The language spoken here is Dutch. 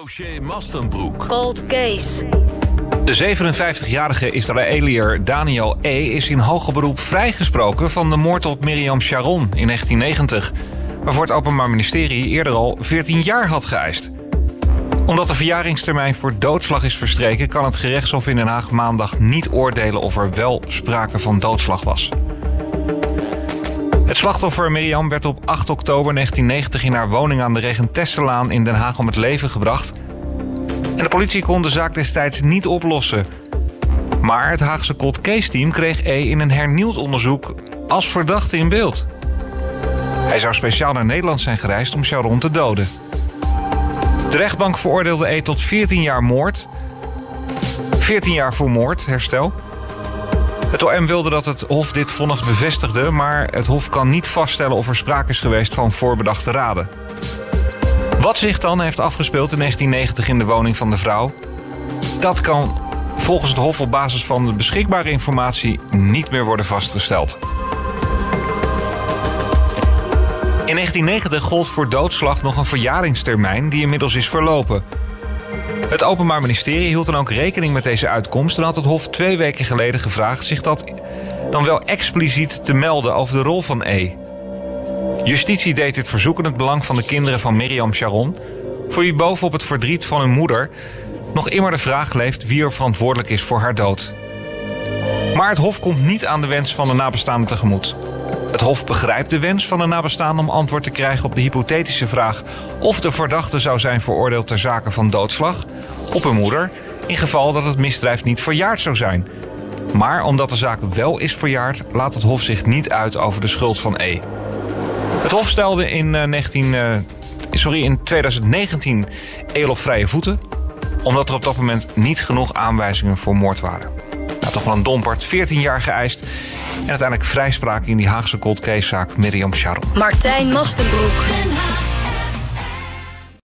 Dossier Mastenbroek. Cold Case. De 57-jarige Israëliër Daniel E. is in hoger beroep vrijgesproken van de moord op Miriam Sharon in 1990, waarvoor het Openbaar Ministerie eerder al 14 jaar had geëist. Omdat de verjaringstermijn voor doodslag is verstreken, kan het gerechtshof in Den Haag maandag niet oordelen of er wel sprake van doodslag was. Het slachtoffer Miriam werd op 8 oktober 1990 in haar woning aan de Regentesselaan in Den Haag om het leven gebracht. En de politie kon de zaak destijds niet oplossen. Maar het Haagse cold case team kreeg E in een hernieuwd onderzoek als verdachte in beeld. Hij zou speciaal naar Nederland zijn gereisd om Sharon te doden. De rechtbank veroordeelde E tot 14 jaar moord. 14 jaar voor moord, herstel. Het OM wilde dat het Hof dit vonnis bevestigde, maar het Hof kan niet vaststellen of er sprake is geweest van voorbedachte raden. Wat zich dan heeft afgespeeld in 1990 in de woning van de vrouw, dat kan volgens het Hof op basis van de beschikbare informatie niet meer worden vastgesteld. In 1990 gold voor doodslag nog een verjaringstermijn die inmiddels is verlopen. Het Openbaar Ministerie hield dan ook rekening met deze uitkomst en had het Hof twee weken geleden gevraagd zich dat dan wel expliciet te melden over de rol van E. Justitie deed dit verzoek in het belang van de kinderen van Miriam Sharon, voor wie bovenop het verdriet van hun moeder nog immer de vraag leeft wie er verantwoordelijk is voor haar dood. Maar het Hof komt niet aan de wens van de nabestaanden tegemoet. Het Hof begrijpt de wens van de nabestaanden om antwoord te krijgen op de hypothetische vraag of de verdachte zou zijn veroordeeld ter zake van doodslag op hun moeder, in geval dat het misdrijf niet verjaard zou zijn. Maar omdat de zaak wel is verjaard, laat het Hof zich niet uit over de schuld van E. Het Hof stelde in, 19, uh, sorry, in 2019 E op vrije voeten, omdat er op dat moment niet genoeg aanwijzingen voor moord waren. Nou, toch wel een dompert, 14 jaar geëist en uiteindelijk vrijspraak in die Haagse cold case zaak Miriam Sharon. Martijn Mastenbroek.